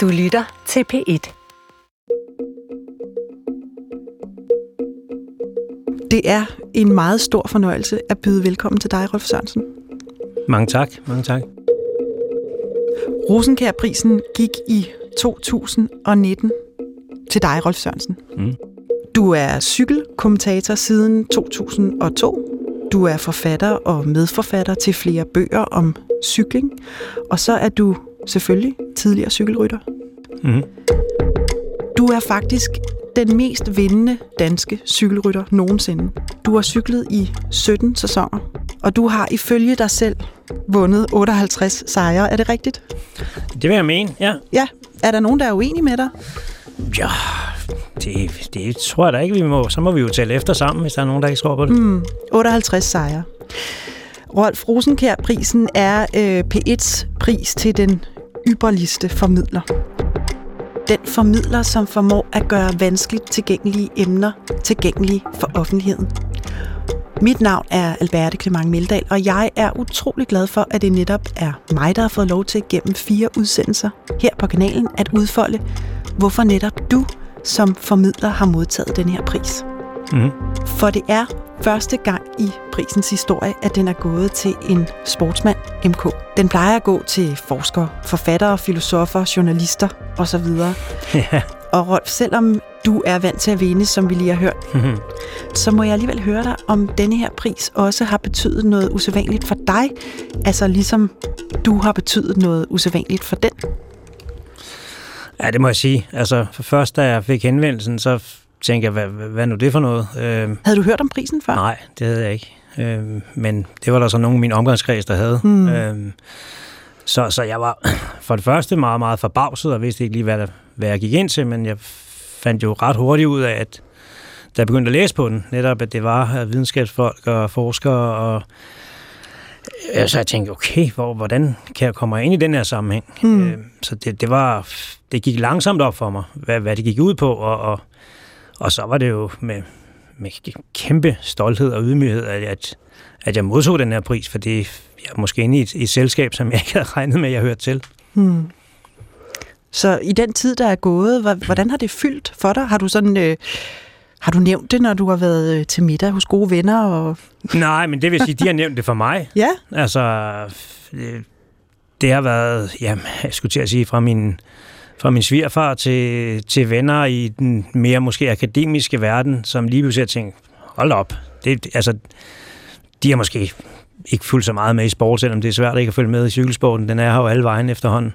Du lytter til P1. Det er en meget stor fornøjelse at byde velkommen til dig, Rolf Sørensen. Mange tak, mange tak. Rosenkær-prisen gik i 2019 til dig, Rolf Sørensen. Mm. Du er cykelkommentator siden 2002. Du er forfatter og medforfatter til flere bøger om cykling. Og så er du selvfølgelig tidligere cykelrytter. Mm. Du er faktisk den mest vindende danske cykelrytter nogensinde. Du har cyklet i 17 sæsoner, og du har ifølge dig selv vundet 58 sejre. Er det rigtigt? Det vil jeg mene, ja. Ja. Er der nogen, der er uenige med dig? Ja, det, det tror jeg da ikke, vi må. Så må vi jo tælle efter sammen, hvis der er nogen, der ikke tror på det. Mm, 58 sejre. Rolf Rosenkær-prisen er øh, P1's pris til den ypperligste formidler. Den formidler, som formår at gøre vanskeligt tilgængelige emner tilgængelige for offentligheden. Mit navn er Alberte Clement Meldal, og jeg er utrolig glad for, at det netop er mig, der har fået lov til gennem fire udsendelser her på kanalen at udfolde, hvorfor netop du som formidler har modtaget den her pris. Mm. For det er første gang i prisens historie, at den er gået til en sportsmand, MK. Den plejer at gå til forskere, forfattere, filosofer, journalister osv. Ja. Og Rolf, selvom du er vant til at vinde, som vi lige har hørt, Mhm. så må jeg alligevel høre dig, om denne her pris også har betydet noget usædvanligt for dig. Altså ligesom du har betydet noget usædvanligt for den. ja, det må jeg sige. Altså, for først da jeg fik henvendelsen, så tænkte jeg, hvad, hvad, nu det for noget? Øh, Havde du hørt om prisen før? nej, det havde jeg ikke. Øh, men det var der så nogen i min omgangskreds, der havde. Hmm. Øh, så, så jeg var for det første meget, meget forbavset, og vidste ikke lige, hvad, der, hvad jeg gik ind til, men jeg fandt jo ret hurtigt ud af, at da jeg begyndte at læse på den, netop at det var videnskabsfolk og forskere, og øh, så jeg tænkte, okay, hvor, hvordan kan jeg komme ind i den her sammenhæng? Hmm. Øh, så det, det var, det gik langsomt op for mig, hvad, hvad det gik ud på, og, og, og så var det jo med, med kæmpe stolthed og ydmyghed, at, at, jeg modtog den her pris, fordi jeg er måske inde i et, et selskab, som jeg ikke havde regnet med, at jeg hørte til. Hmm. Så i den tid, der er gået, hvordan har det fyldt for dig? Har du sådan... Øh, har du nævnt det, når du har været øh, til middag hos gode venner? Og... Nej, men det vil sige, de har nævnt det for mig. Ja, Altså, øh, det har været, jamen, jeg skulle til at sige, fra min, fra min svigerfar til, til venner i den mere måske akademiske verden, som lige pludselig har tænkt, hold op, det, altså, de har måske ikke fulgt så meget med i sport, selvom det er svært ikke at følge med i cykelsporten. Den er her jo alle vejen efterhånden.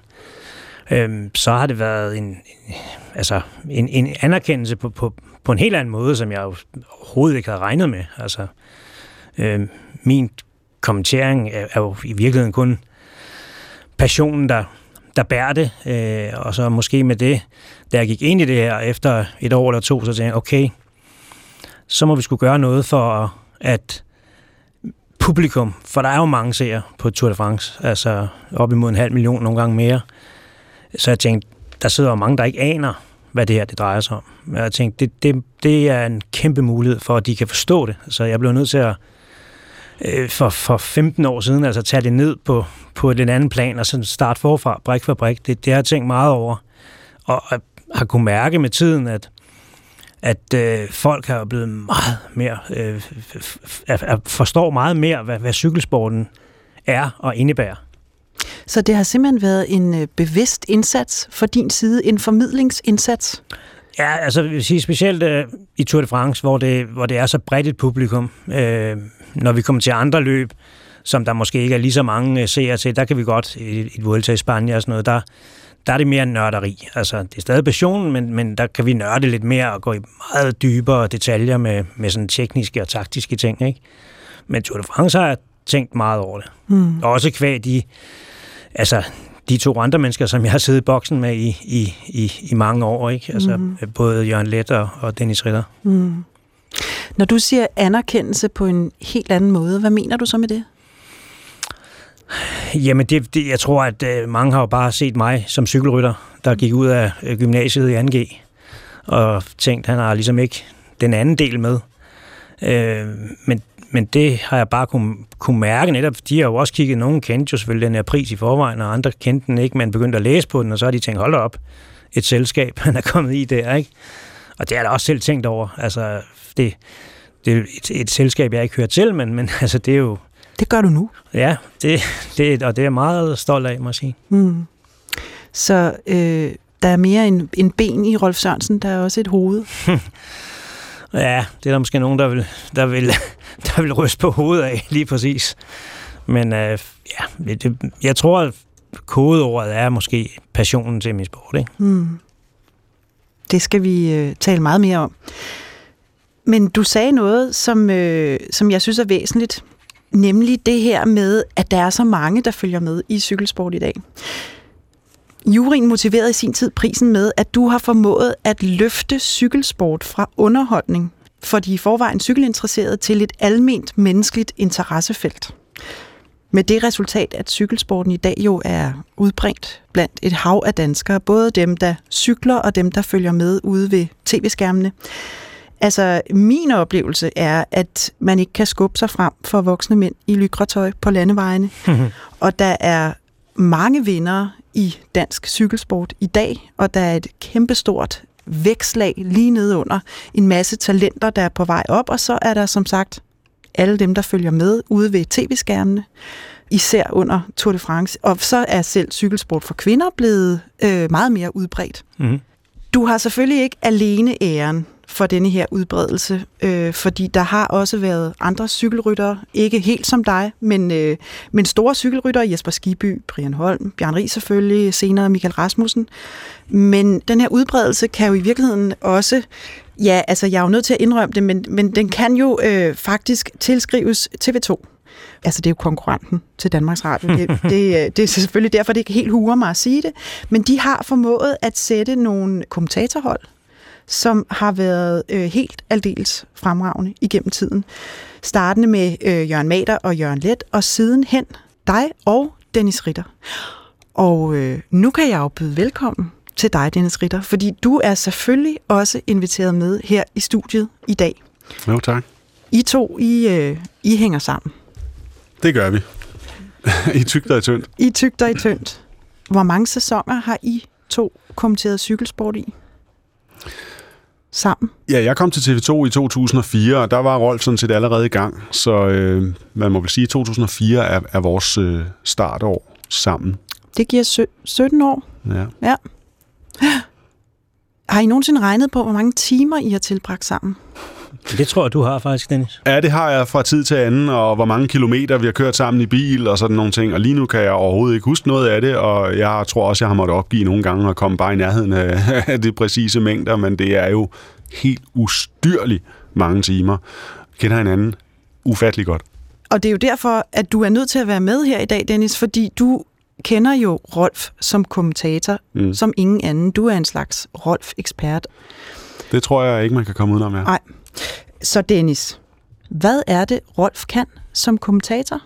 Øhm, så har det været en, en, altså en, en anerkendelse på, på, på en helt anden måde, som jeg jo overhovedet ikke havde regnet med. Altså, øhm, min kommentering er, er jo i virkeligheden kun passionen, der, der bærer det. Øh, og så måske med det, da jeg gik ind i det her efter et år eller to, så tænkte jeg, okay, så må vi skulle gøre noget for at publikum, for der er jo mange seere på Tour de France, altså op imod en halv million, nogle gange mere. Så jeg tænkte, der sidder jo mange, der ikke aner, hvad det her det drejer sig om. Men Jeg tænkte, det, det, det er en kæmpe mulighed for, at de kan forstå det. Så jeg blev nødt til at øh, for, for 15 år siden, altså tage det ned på, på et lidt andet plan, og sådan starte forfra, brik for brik. Det, det har jeg tænkt meget over, og, og har kunne mærke med tiden, at at øh, folk har blevet meget mere, øh, f- forstår meget mere, hvad, hvad cykelsporten er og indebærer. så det har simpelthen været en øh, bevidst indsats fra din side, en formidlingsindsats. Ja, altså jeg vil sige specielt øh, i Tour de France, hvor det, hvor det er så bredt et publikum. Øh, når vi kommer til andre løb, som der måske ikke er lige så mange øh, seere til, der kan vi godt, i et Vuelta i Spanien og sådan noget, der, der er det mere nørderi. Altså, det er stadig passion, men, men der kan vi nørde lidt mere og gå i meget dybere detaljer med, med sådan tekniske og taktiske ting. Ikke? Men Tour de France har tænkt meget over det. Mm. Og også kvæg de, altså, de to andre mennesker, som jeg har siddet i boksen med i, i, i, i mange år. Ikke? Altså, mm-hmm. Både Jørgen Let og, og Dennis Ritter. Mm. Når du siger anerkendelse på en helt anden måde, hvad mener du så med det? Jamen, det, det, jeg tror, at øh, mange har jo bare set mig som cykelrytter, der gik ud af øh, gymnasiet i 2G, og tænkt, han har ligesom ikke den anden del med. Øh, men, men det har jeg bare kunne, kunne mærke netop. De har jo også kigget, nogen kendte jo selvfølgelig den her pris i forvejen, og andre kendte den ikke, men begyndte at læse på den, og så har de tænkt, hold op, et selskab, han er kommet i der, ikke? Og det har jeg da også selv tænkt over. Altså, det, det er et, et selskab, jeg ikke hører til, men, men altså, det er jo... Det gør du nu. Ja, det, det, og det er jeg meget stolt af, må jeg sige. Mm. Så øh, der er mere en, en ben i Rolf Sørensen, der er også et hoved. ja, det er der måske nogen, der vil, der vil, der vil ryste på hovedet af, lige præcis. Men øh, ja, det, jeg tror, kodeordet er måske passionen til min sport. Ikke? Mm. Det skal vi øh, tale meget mere om. Men du sagde noget, som, øh, som jeg synes er væsentligt, nemlig det her med, at der er så mange, der følger med i cykelsport i dag. Jurien motiverede i sin tid prisen med, at du har formået at løfte cykelsport fra underholdning for de i forvejen cykelinteresserede til et alment menneskeligt interessefelt. Med det resultat, at cykelsporten i dag jo er udbredt blandt et hav af danskere, både dem, der cykler og dem, der følger med ude ved tv-skærmene. Altså, min oplevelse er, at man ikke kan skubbe sig frem for voksne mænd i lykretøj på landevejene. og der er mange vinder i dansk cykelsport i dag, og der er et kæmpestort vækslag lige nede under en masse talenter, der er på vej op, og så er der som sagt alle dem, der følger med ude ved tv-skærmene, især under Tour de France. Og så er selv cykelsport for kvinder blevet øh, meget mere udbredt. Mm. Du har selvfølgelig ikke alene æren for denne her udbredelse, øh, fordi der har også været andre cykelryttere, ikke helt som dig, men, øh, men store cykelryttere, Jesper Skiby, Brian Holm, Bjørn Ries selvfølgelig, senere Michael Rasmussen. Men den her udbredelse kan jo i virkeligheden også Ja, altså jeg er jo nødt til at indrømme det, men, men den kan jo øh, faktisk tilskrives TV2. Altså det er jo konkurrenten til Danmarks Radio. Det, det, øh, det er selvfølgelig derfor, det ikke helt huer mig at sige det. Men de har formået at sætte nogle kommentatorhold, som har været øh, helt aldeles fremragende igennem tiden. Startende med øh, Jørgen Mader og Jørgen Let, og sidenhen dig og Dennis Ritter. Og øh, nu kan jeg jo byde velkommen til dig, Dennis Ritter, fordi du er selvfølgelig også inviteret med her i studiet i dag. Jo, tak. I to, I, øh, I hænger sammen. Det gør vi. I tygt og i tyndt. I tygt og i tyndt. Hvor mange sæsoner har I to kommenteret cykelsport i? Sammen? Ja, jeg kom til TV2 i 2004, og der var Rolf sådan set allerede i gang. Så øh, man må vel sige, at 2004 er, er vores øh, startår sammen. Det giver 17 år. Ja. ja. Har I nogensinde regnet på, hvor mange timer I har tilbragt sammen? Det tror jeg, du har faktisk, Dennis. Ja, det har jeg fra tid til anden, og hvor mange kilometer vi har kørt sammen i bil og sådan nogle ting. Og lige nu kan jeg overhovedet ikke huske noget af det, og jeg tror også, jeg har måttet opgive nogle gange og komme bare i nærheden af det præcise mængder, men det er jo helt ustyrligt mange timer. Kender hinanden ufattelig godt. Og det er jo derfor, at du er nødt til at være med her i dag, Dennis, fordi du kender jo Rolf som kommentator, mm. som ingen anden. Du er en slags Rolf-ekspert. Det tror jeg ikke, man kan komme udenom, ja. Nej. Så Dennis, hvad er det, Rolf kan som kommentator?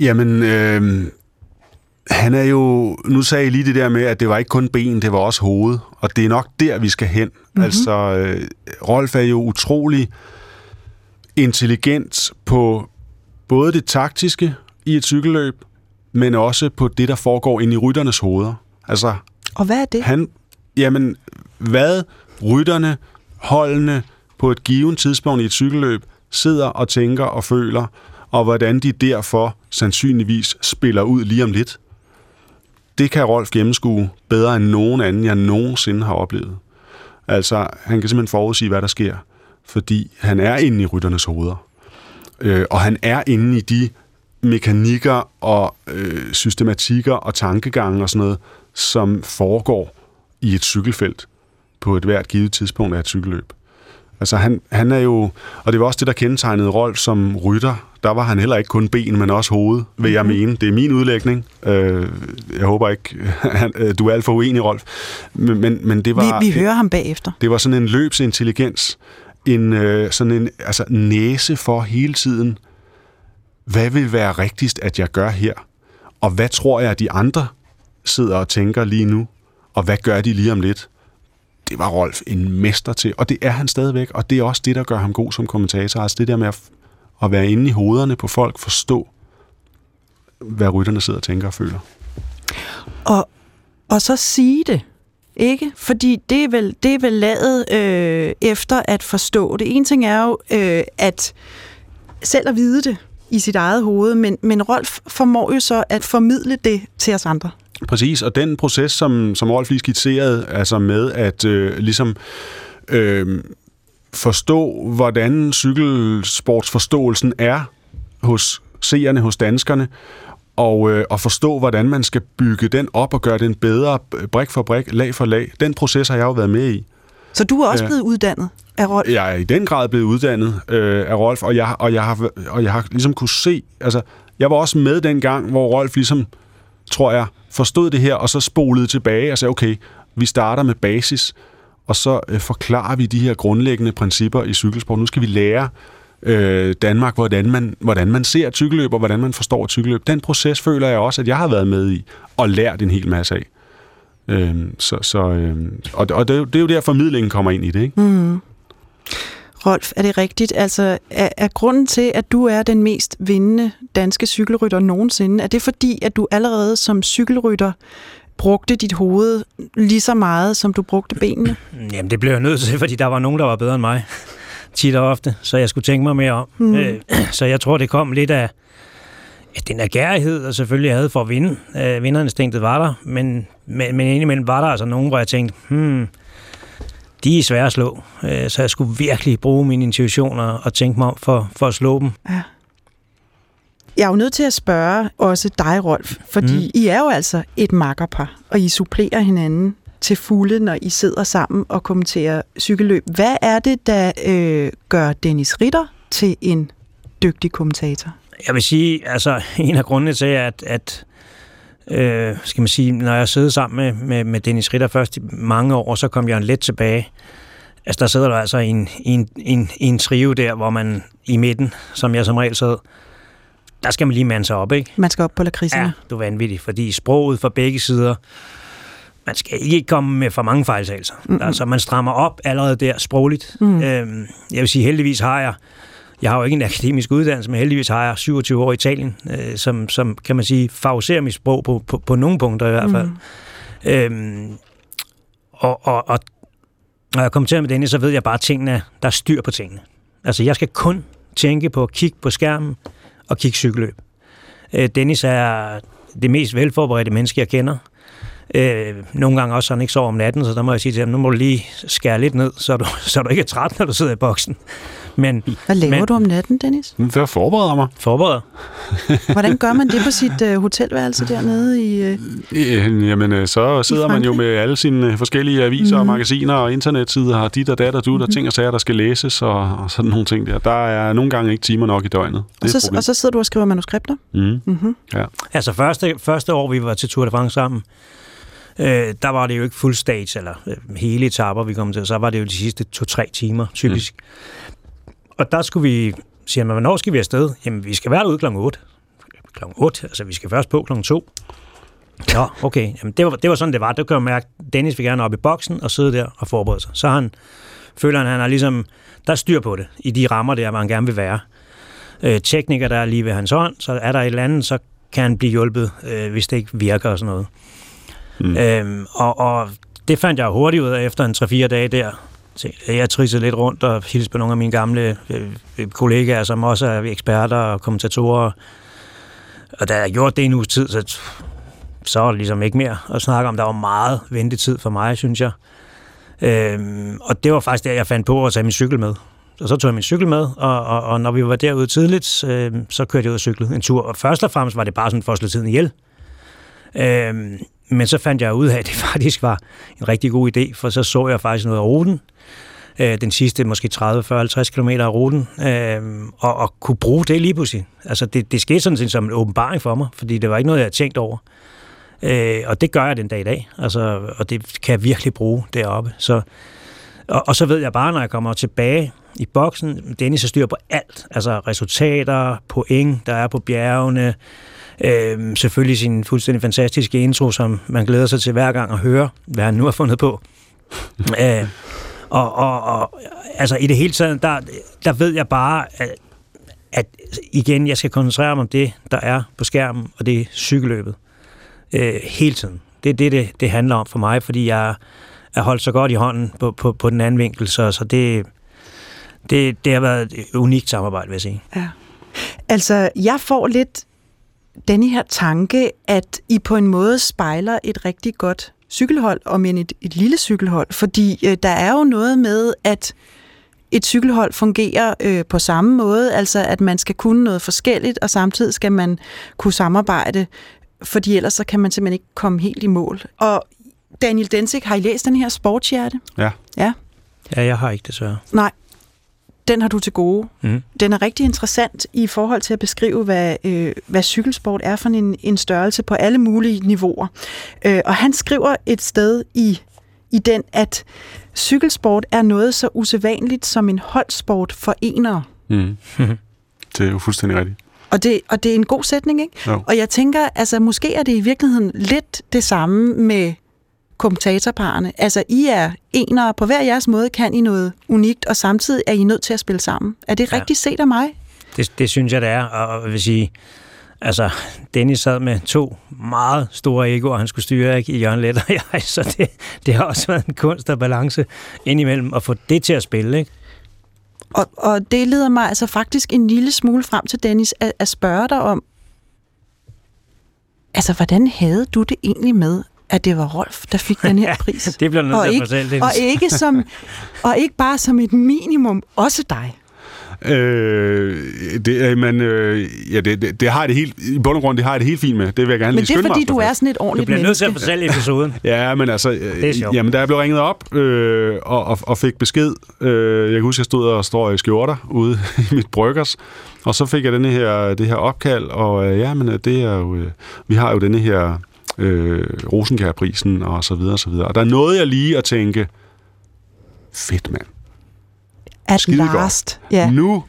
Jamen, øh, han er jo... Nu sagde jeg lige det der med, at det var ikke kun ben, det var også hoved. Og det er nok der, vi skal hen. Mm-hmm. Altså, øh, Rolf er jo utrolig intelligent på både det taktiske i et cykelløb, men også på det, der foregår ind i rytternes hoveder. Altså, og hvad er det? Han, jamen, hvad rytterne, holdene på et givet tidspunkt i et cykelløb sidder og tænker og føler, og hvordan de derfor sandsynligvis spiller ud lige om lidt. Det kan Rolf gennemskue bedre end nogen anden, jeg nogensinde har oplevet. Altså, han kan simpelthen forudsige, hvad der sker, fordi han er inde i rytternes hoveder. Øh, og han er inde i de mekanikker og øh, systematikker og tankegange og sådan noget, som foregår i et cykelfelt på et hvert givet tidspunkt af et cykelløb. Altså han, han er jo, og det var også det, der kendetegnede Rolf som rytter. Der var han heller ikke kun ben, men også hoved, vil jeg mhm. mene. Det er min udlægning. Øh, jeg håber ikke, han, øh, du er alt for uenig, Rolf. Men, men, men det var... Vi, vi hører ham bagefter. Det var sådan en løbsintelligens, en øh, sådan en altså, næse for hele tiden hvad vil være rigtigst, at jeg gør her? Og hvad tror jeg, at de andre sidder og tænker lige nu? Og hvad gør de lige om lidt? Det var Rolf en mester til, og det er han stadigvæk, og det er også det, der gør ham god som kommentator. Altså det der med at at være inde i hovederne på folk, forstå, hvad rytterne sidder og tænker og føler. Og, og så sige det, ikke? Fordi det er vel, det er vel lavet øh, efter at forstå det. En ting er jo øh, at selv at vide det i sit eget hoved, men, men Rolf formår jo så at formidle det til os andre. Præcis, og den proces, som, som Rolf lige skitserede, altså med at øh, ligesom øh, forstå, hvordan cykelsportsforståelsen er hos seerne, hos danskerne, og, øh, og forstå, hvordan man skal bygge den op og gøre den bedre, brik for brik, lag for lag. Den proces har jeg jo været med i. Så du er også ja. blevet uddannet af Rolf? Jeg er i den grad blevet uddannet øh, af Rolf, og jeg, og, jeg har, og jeg har ligesom kunne se, altså, jeg var også med den gang, hvor Rolf ligesom, tror jeg, forstod det her, og så spolede tilbage og sagde, okay, vi starter med basis, og så øh, forklarer vi de her grundlæggende principper i cykelsport. Nu skal vi lære øh, Danmark, hvordan man, hvordan man ser cykelløb, og hvordan man forstår cykelløb. Den proces føler jeg også, at jeg har været med i, og lært en hel masse af. Øh, så, så, øh, og og det, er jo, det er jo der, formidlingen kommer ind i det. Ikke? Mm. Rolf, er det rigtigt? Altså, er, er grunden til, at du er den mest vindende danske cykelrytter nogensinde, er det fordi, at du allerede som cykelrytter brugte dit hoved lige så meget, som du brugte benene? Jamen, det blev jeg nødt til, fordi der var nogen, der var bedre end mig. Tit og ofte, så jeg skulle tænke mig mere om. Mm. Øh, så jeg tror, det kom lidt af den agerighed, og selvfølgelig havde for at vinde. Øh, vinderinstinktet var der, men, men, men indimellem var der altså nogen, hvor jeg tænkte, hmm, de er svære at slå. Øh, så jeg skulle virkelig bruge mine intuitioner og tænke mig om for, for at slå dem. Ja. Jeg er jo nødt til at spørge også dig, Rolf, fordi mm. I er jo altså et makkerpar, og I supplerer hinanden til fulde, når I sidder sammen og kommenterer cykelløb. Hvad er det, der øh, gør Dennis Ritter til en dygtig kommentator? Jeg vil sige, altså en af grundene til, at, at øh, skal man sige, når jeg sidder sammen med, med, med Dennis Ritter først i mange år, så kom jeg let tilbage. Altså der sidder du altså i en, en, en, en trio der, hvor man i midten, som jeg som regel sad, der skal man lige mande sig op, ikke? Man skal op på lakridserne. Ja, du er vanvittig, fordi sproget fra begge sider, man skal ikke komme med for mange fejltagelser. Mm-hmm. Altså, man strammer op allerede der sprogligt. Mm. Øhm, jeg vil sige, heldigvis har jeg, jeg har jo ikke en akademisk uddannelse, men heldigvis har jeg 27 år i Italien, øh, som, som, kan man sige, favoriserer mit sprog på, på, på nogle punkter i hvert fald. Mm. Øhm, og, og, og når jeg kommenterer med denne, så ved jeg bare, at tingene, der er styr på tingene. Altså, jeg skal kun tænke på at kigge på skærmen, og kigge cykelløb. Øh, Dennis er det mest velforberedte menneske, jeg kender. Øh, nogle gange også, så han ikke sover om natten, så der må jeg sige til ham, nu må du lige skære lidt ned, så du, så du ikke er træt, når du sidder i boksen. Men, Hvad laver men, du om natten, Dennis? Det forbereder mig. Forbereder. Hvordan gør man det på sit uh, hotelværelse dernede i... Uh, Jamen, øh, så sidder man jo med alle sine forskellige aviser mm. og mhm. magasiner og internetsider og dit og dat og du, der mm. ting og sager, der skal læses og, og sådan nogle ting der. Der er nogle gange ikke timer nok i døgnet. Det og, så, og så sidder du og skriver manuskripter? Mm. Mm-hmm. Ja. Altså første, første år, vi var til Tour de France sammen, øh, der var det jo ikke fuld stage, eller øh, hele etapper, vi kom til. Så var det jo de sidste to-tre timer, typisk. Mm. Og der skulle vi, siger man, hvornår skal vi afsted? Jamen, vi skal være derude klokken 8. Klokken 8, altså vi skal først på klokken 2. Ja, okay. Jamen, det, var, det var sådan, det var. Der kan man mærke, Dennis vil gerne op i boksen og sidde der og forberede sig. Så han føler, han, han har ligesom, der er styr på det, i de rammer der, hvor han gerne vil være. Øh, tekniker, der er lige ved hans hånd, så er der et eller andet, så kan han blive hjulpet, øh, hvis det ikke virker og sådan noget. Mm. Øhm, og, og det fandt jeg hurtigt ud af efter en 3-4 dage der. Jeg trissede lidt rundt og hilste på nogle af mine gamle øh, øh, kollegaer, som også er eksperter og kommentatorer. Og da jeg gjorde det en uges tid, så, så var det ligesom ikke mere at snakke om. Der var meget ventetid for mig, synes jeg. Øhm, og det var faktisk der, jeg fandt på at tage min cykel med. Og så tog jeg min cykel med, og, og, og når vi var derude tidligt, øh, så kørte jeg ud og cyklede en tur. Og først og fremmest var det bare sådan for at slå tiden ihjel. Øhm, men så fandt jeg ud af, at det faktisk var en rigtig god idé, for så så jeg faktisk noget af ruten, øh, den sidste måske 30, 40, 50 km af ruten, øh, og, og kunne bruge det lige pludselig. Altså det, det skete sådan set som en åbenbaring for mig, fordi det var ikke noget, jeg havde tænkt over. Øh, og det gør jeg den dag i dag, altså, og det kan jeg virkelig bruge deroppe. Så, og, og så ved jeg bare, når jeg kommer tilbage i boksen, Dennis har styr på alt, altså resultater, point, der er på bjergene, Øh, selvfølgelig sin fuldstændig fantastiske intro, som man glæder sig til hver gang at høre, hvad han nu har fundet på. øh, og, og, og altså i det hele taget, der, der ved jeg bare, at, at igen, jeg skal koncentrere mig om det, der er på skærmen, og det er cykelløbet. Øh, hele tiden. Det er det, det, det handler om for mig, fordi jeg er holdt så godt i hånden på, på, på den anden vinkel, så, så det, det, det har været et unikt samarbejde, vil jeg sige. Ja. Altså, jeg får lidt denne her tanke, at I på en måde spejler et rigtig godt cykelhold, om end et, et lille cykelhold, fordi øh, der er jo noget med, at et cykelhold fungerer øh, på samme måde, altså at man skal kunne noget forskelligt, og samtidig skal man kunne samarbejde, fordi ellers så kan man simpelthen ikke komme helt i mål. Og Daniel Densik, har I læst den her sportshjerte? Ja. Ja. Ja, jeg har ikke det så. Nej, den har du til gode. Mm. Den er rigtig interessant i forhold til at beskrive, hvad, øh, hvad cykelsport er for en, en størrelse på alle mulige niveauer. Øh, og han skriver et sted i, i den, at cykelsport er noget så usædvanligt som en holdsport for enere. Mm. det er jo fuldstændig rigtigt. Og det, og det er en god sætning, ikke? Jo. Og jeg tænker, altså måske er det i virkeligheden lidt det samme med kommentatorparerne. Altså, I er enere på hver jeres måde, kan I noget unikt, og samtidig er I nødt til at spille sammen. Er det Ja. rigtigt set af mig? Det, det synes jeg, det er, og jeg vil sige, altså, Dennis sad med to meget store egoer, han skulle styre, ikke, i Jørgen Let og jeg, så det, det har også været en kunst og balance indimellem at få det til at spille, ikke? Og, og det leder mig altså faktisk en lille smule frem til, Dennis, at, at spørge dig om, altså, hvordan havde du det egentlig med, at det var Rolf, der fik den her pris? Det bliver du nødt og til at ikke, fortælle, Dennis. og ikke, som, og ikke bare som et minimum, også dig. Øh, det, øh, men, øh, ja, det, det, det har det helt, i bund og grund, det har jeg det helt fint med. Det vil jeg gerne Men lige det er fordi, at du er sådan et Du ordentligt bliver nødt til at menneske. fortælle episoden. Ja, men altså, Det er sjovt. jamen, da jeg blev ringet op øh, og, og, og fik besked, øh, jeg kan huske, jeg stod og står i skjorter ude i mit bryggers, og så fik jeg denne her, det her opkald, og øh, ja, men øh, det er jo, øh, vi har jo denne her øh, Rosenkærprisen, og så videre, og så videre. Og der nåede jeg lige at tænke, fedt mand, At Skide godt. last. Ja. nu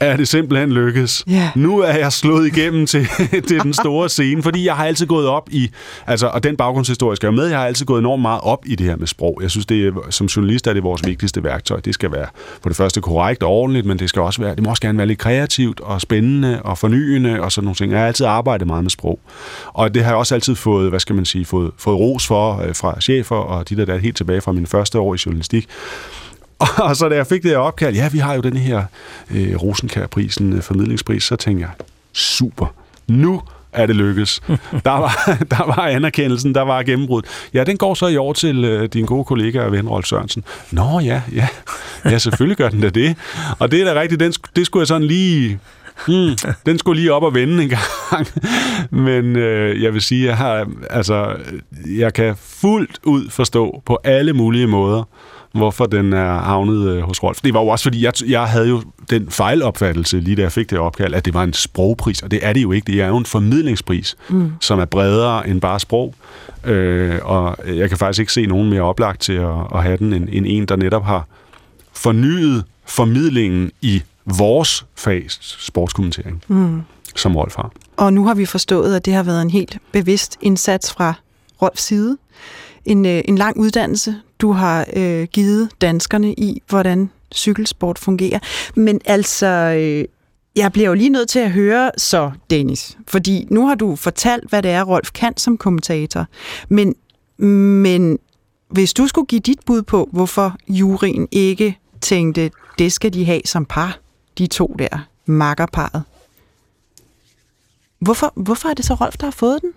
er det simpelthen lykkes. Ja. Nu er jeg slået igennem til, til den store scene, fordi jeg har altid gået op i, altså, og den baggrundshistorie skal jeg med, jeg har altid gået enormt meget op i det her med sprog. Jeg synes, det er, som journalist er det vores vigtigste værktøj. Det skal være for det første korrekt og ordentligt, men det skal også være, det må også gerne være lidt kreativt og spændende og fornyende og sådan nogle ting. Jeg har altid arbejdet meget med sprog. Og det har jeg også altid fået, hvad skal man sige, fået, fået ros for øh, fra chefer og de der, der er helt tilbage fra mine første år i journalistik. Og så da jeg fik det her opkald, ja, vi har jo den her øh, Rosenkærprisen, øh, formidlingspris, så tænkte jeg, super, nu er det lykkes. Der var, der var anerkendelsen, der var gennembrud. Ja, den går så i år til øh, din gode kollega og ven Rolf Sørensen. Nå ja, ja, ja, selvfølgelig gør den da det. Og det er da rigtigt, den, det skulle jeg sådan lige... Hmm, den skulle lige op og vende en gang. Men øh, jeg vil sige, jeg har, altså, jeg kan fuldt ud forstå på alle mulige måder, hvorfor den er havnet øh, hos Rolf. Det var jo også, fordi jeg, jeg havde jo den fejlopfattelse, lige da jeg fik det opkald, at det var en sprogpris, og det er det jo ikke. Det er jo en formidlingspris, mm. som er bredere end bare sprog. Øh, og jeg kan faktisk ikke se nogen mere oplagt til at, at have den, end, end en, der netop har fornyet formidlingen i vores fag, sportskommentering, mm. som Rolf har. Og nu har vi forstået, at det har været en helt bevidst indsats fra Rolfs side. En, øh, en lang uddannelse, du har øh, givet danskerne i, hvordan cykelsport fungerer. Men altså, øh, jeg bliver jo lige nødt til at høre så, Dennis. Fordi nu har du fortalt, hvad det er, Rolf kan som kommentator. Men, men hvis du skulle give dit bud på, hvorfor juryen ikke tænkte, det skal de have som par, de to der, makkerparet. Hvorfor, hvorfor er det så Rolf, der har fået den?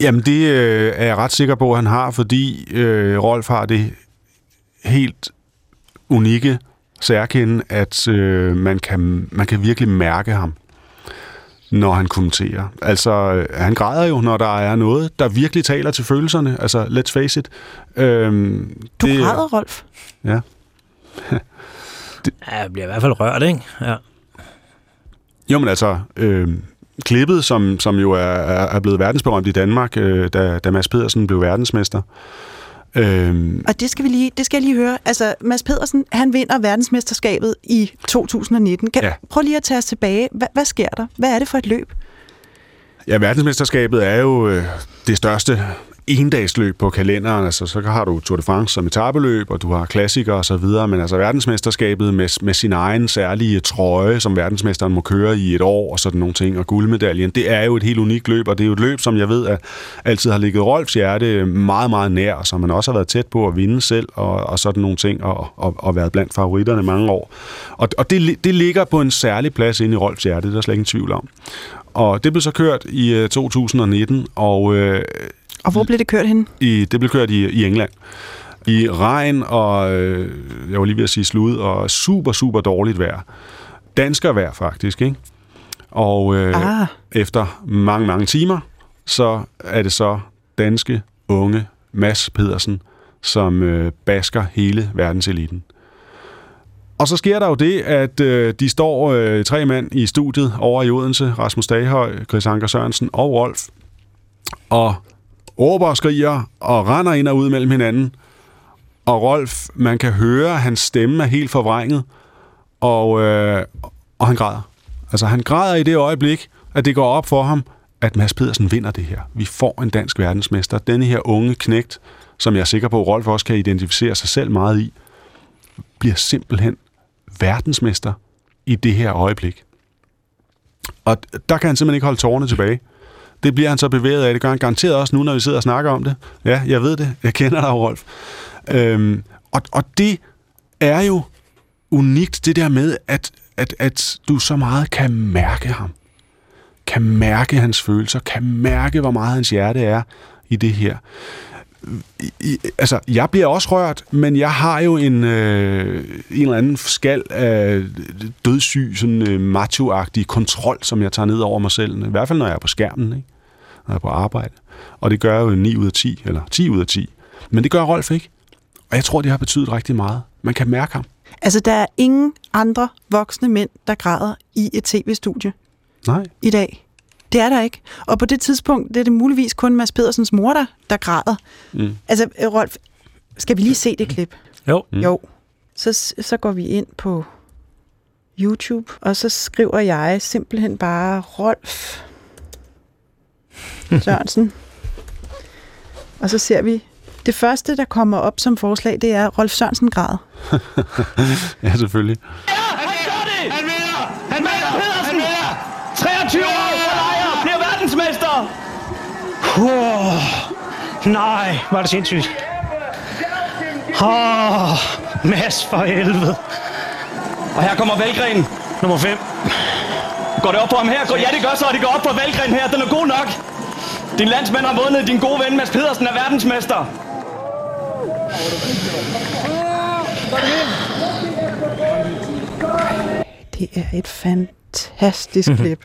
Jamen, det øh, er jeg ret sikker på, at han har, fordi øh, Rolf har det helt unikke særkende, at øh, man, kan, man kan virkelig mærke ham, når han kommenterer. Altså, øh, han græder jo, når der er noget, der virkelig taler til følelserne. Altså, let's face it. Øhm, Du det, græder, Rolf. Ja. Ja, jeg bliver i hvert fald rørt, ikke? Ja. Jo, men altså, øh, klippet, som, som jo er, er blevet verdensberømt i Danmark, øh, da, da Mads Pedersen blev verdensmester. Øh, Og det skal, vi lige, det skal jeg lige høre. Altså, Mads Pedersen, han vinder verdensmesterskabet i 2019. Kan, ja. Prøv lige at tage os tilbage. Hva, hvad sker der? Hvad er det for et løb? Ja, verdensmesterskabet er jo øh, det største endagsløb på kalenderen. Altså, så har du Tour de France som etabeløb, og du har klassikere og så videre, men altså verdensmesterskabet med, med sin egen særlige trøje, som verdensmesteren må køre i et år, og sådan nogle ting, og guldmedaljen, det er jo et helt unikt løb, og det er jo et løb, som jeg ved, at altid har ligget Rolfs hjerte meget, meget nær, som man også har været tæt på at vinde selv, og, og sådan nogle ting, og, og, og været blandt favoritterne mange år. Og, og det, det ligger på en særlig plads inde i Rolfs hjerte, det er der slet ingen tvivl om. Og det blev så kørt i øh, 2019, og øh, og hvor blev det kørt hen? I, det blev kørt i, i England. I regn og, øh, jeg var lige ved at sige slud, og super, super dårligt vejr. Dansker vejr faktisk, ikke? Og øh, ah. efter mange, mange timer, så er det så danske unge Mads Pedersen, som øh, basker hele verdenseliten. Og så sker der jo det, at øh, de står øh, tre mand i studiet over i Odense, Rasmus Daghøj, Chris Anker Sørensen og Rolf, og råber og skriger og render ind og ud mellem hinanden. Og Rolf, man kan høre, at hans stemme er helt forvrænget, og, øh, og han græder. Altså han græder i det øjeblik, at det går op for ham, at Mads Pedersen vinder det her. Vi får en dansk verdensmester. Denne her unge knægt, som jeg er sikker på, at Rolf også kan identificere sig selv meget i, bliver simpelthen verdensmester i det her øjeblik. Og der kan han simpelthen ikke holde tårerne tilbage. Det bliver han så bevæget af. Det gør han garanteret også nu, når vi sidder og snakker om det. Ja, jeg ved det. Jeg kender dig, Rolf. Øhm, og, og det er jo unikt, det der med, at, at, at du så meget kan mærke ham. Kan mærke hans følelser. Kan mærke, hvor meget hans hjerte er i det her. I, altså, jeg bliver også rørt, men jeg har jo en, øh, en eller anden skal af dødssyg, sådan øh, macho-agtig kontrol, som jeg tager ned over mig selv. I hvert fald, når jeg er på skærmen, ikke? når jeg er på arbejde. Og det gør jo 9 ud af 10, eller 10 ud af 10. Men det gør Rolf ikke. Og jeg tror, det har betydet rigtig meget. Man kan mærke ham. Altså, der er ingen andre voksne mænd, der græder i et tv-studie Nej. i dag. Det er der ikke. Og på det tidspunkt, det er det muligvis kun Mads Pedersens mor, der, der græder. Mm. Altså, Rolf, skal vi lige se det klip? Jo. Mm. Jo. Så, så går vi ind på YouTube, og så skriver jeg simpelthen bare Rolf Sørensen. og så ser vi, det første, der kommer op som forslag, det er Rolf Sørensen græd. ja, selvfølgelig. Ja, han gør det! Han vinder! Han vinder! Han vinder! 23 år! verdensmester! Oh, nej, var det sindssygt. Åh, oh, Mads for helvede. Og her kommer Valgren, nummer 5. Går det op på ham her? Ja, det gør så, det går op på Valgren her. Den er god nok. Din landsmand har vundet. Din gode ven Mads Pedersen er verdensmester. Det er et fantastisk klip.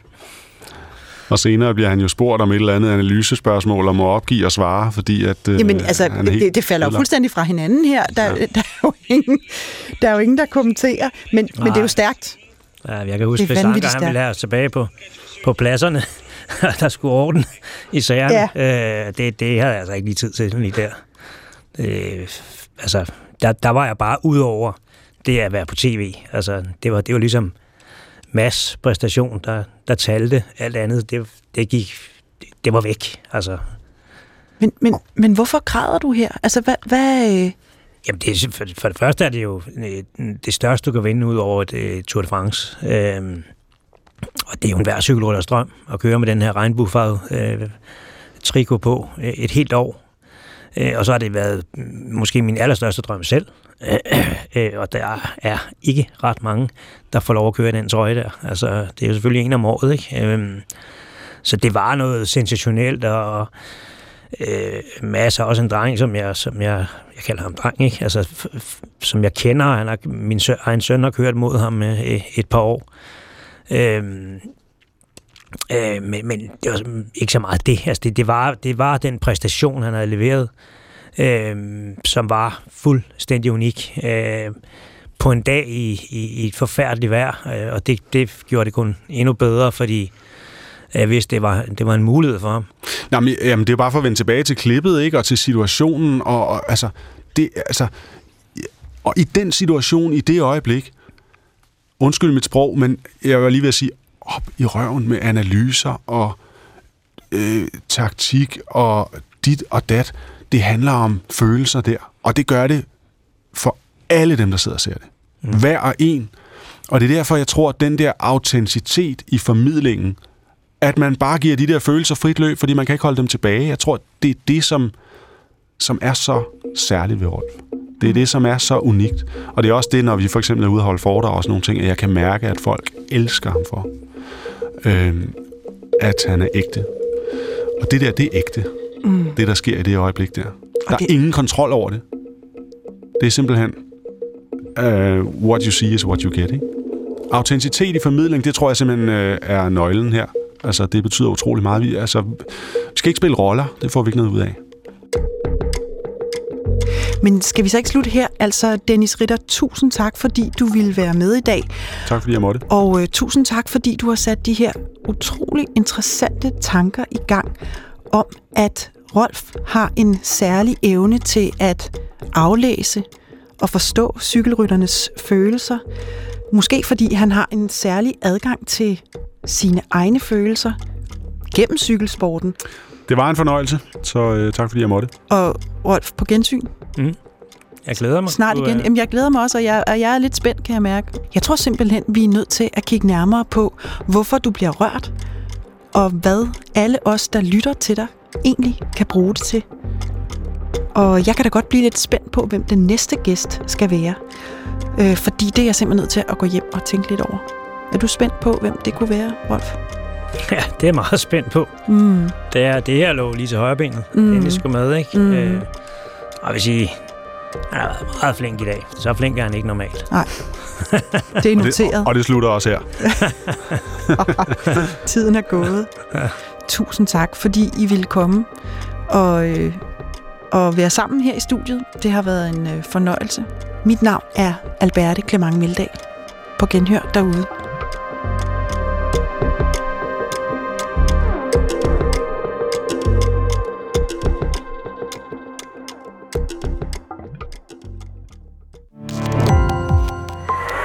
Og senere bliver han jo spurgt om et eller andet analysespørgsmål og må opgive og svare, fordi at øh, Jamen, altså, han det, det falder jo fuldstændig fra hinanden her. Der, ja. der, er, jo ingen, der er jo ingen, der kommenterer, men, men det er jo stærkt. Ja, jeg kan huske, at Anker, han ville have os tilbage på, på pladserne, der skulle orden i sagerne. Ja. Øh, det, det havde jeg altså ikke lige tid til lige der. Øh, altså, der, der var jeg bare ud over det at være på tv. Altså, det var, det var ligesom mass præstation, der, der talte. Alt andet, det, det gik, det var væk. Altså. Men, men, men hvorfor græder du her? Altså, hvad... hvad øh? Jamen, det, for, for det første er det jo øh, det største, du kan vinde ud over et uh, Tour de France. Øhm, og det er jo en hver cykelrytters drøm at køre med den her regnbuefarvede øh, trikot på et helt år. Øh, og så har det været måske min allerstørste drøm selv. Øh, øh og der er ikke ret mange, der får lov at køre den trøje der. Altså, det er jo selvfølgelig en om året, ikke? Øh, så det var noget sensationelt, og øh, masser også en dreng, som jeg, som jeg, jeg kalder ham dreng, ikke? Altså, som jeg kender. Han har, min søn, egen søn har kørt mod ham øh, et par år. Øh, Øh, men, men det var ikke så meget det. Altså det, det, var, det var den præstation, han havde leveret, øh, som var fuldstændig unik. Øh, på en dag i, i, i et forfærdeligt vejr, øh, og det, det gjorde det kun endnu bedre, fordi øh, jeg vidste, det var, det var en mulighed for ham. Nej, men, jamen, det er bare for at vende tilbage til klippet, ikke? og til situationen, og, og altså, det, altså, og i den situation, i det øjeblik, undskyld mit sprog, men jeg var lige ved at sige, op i røven med analyser og øh, taktik og dit og dat. Det handler om følelser der, og det gør det for alle dem, der sidder og ser det. Mm. Hver og en. Og det er derfor, jeg tror, at den der autenticitet i formidlingen, at man bare giver de der følelser frit løb, fordi man kan ikke holde dem tilbage. Jeg tror, det er det, som, som er så særligt ved Rolf. Det er det, som er så unikt. Og det er også det, når vi for eksempel er ude og holde foredrag og sådan nogle ting, at jeg kan mærke, at folk elsker ham for. Øh, at han er ægte. Og det der, det er ægte. Mm. Det, der sker i det øjeblik der. Der det- er ingen kontrol over det. Det er simpelthen, uh, what you see is what you get, ikke? Autenticitet i formidling, det tror jeg simpelthen uh, er nøglen her. Altså, det betyder utrolig meget. Vi, altså, vi skal ikke spille roller, det får vi ikke noget ud af. Men skal vi så ikke slutte her? Altså, Dennis Ritter, tusind tak, fordi du ville være med i dag. Tak fordi jeg måtte. Og øh, tusind tak, fordi du har sat de her utrolig interessante tanker i gang om, at Rolf har en særlig evne til at aflæse og forstå cykelrytternes følelser. Måske fordi han har en særlig adgang til sine egne følelser gennem cykelsporten. Det var en fornøjelse, så uh, tak fordi jeg måtte. Og Rolf, på gensyn Jeg glæder mig. snart igen. Jamen, jeg glæder mig også, og jeg, og jeg er lidt spændt, kan jeg mærke. Jeg tror simpelthen, vi er nødt til at kigge nærmere på, hvorfor du bliver rørt, og hvad alle os, der lytter til dig, egentlig kan bruge det til. Og jeg kan da godt blive lidt spændt på, hvem den næste gæst skal være. Øh, fordi det er jeg simpelthen nødt til at gå hjem og tænke lidt over. Er du spændt på, hvem det kunne være, Rolf? Ja, det er jeg meget spændt på. Mm. Det, er, det her lå lige til højre benet, Mm. mm. det skulle med, ikke? Mm. Øh, og jeg vil sige, han har været meget flink i dag. Så flink er han ikke normalt. Det er Og det, noteret. og det slutter også her. Tiden er gået. Tusind tak, fordi I ville komme og, øh, og være sammen her i studiet. Det har været en øh, fornøjelse. Mit navn er Alberte Clement Meldal. På genhør derude.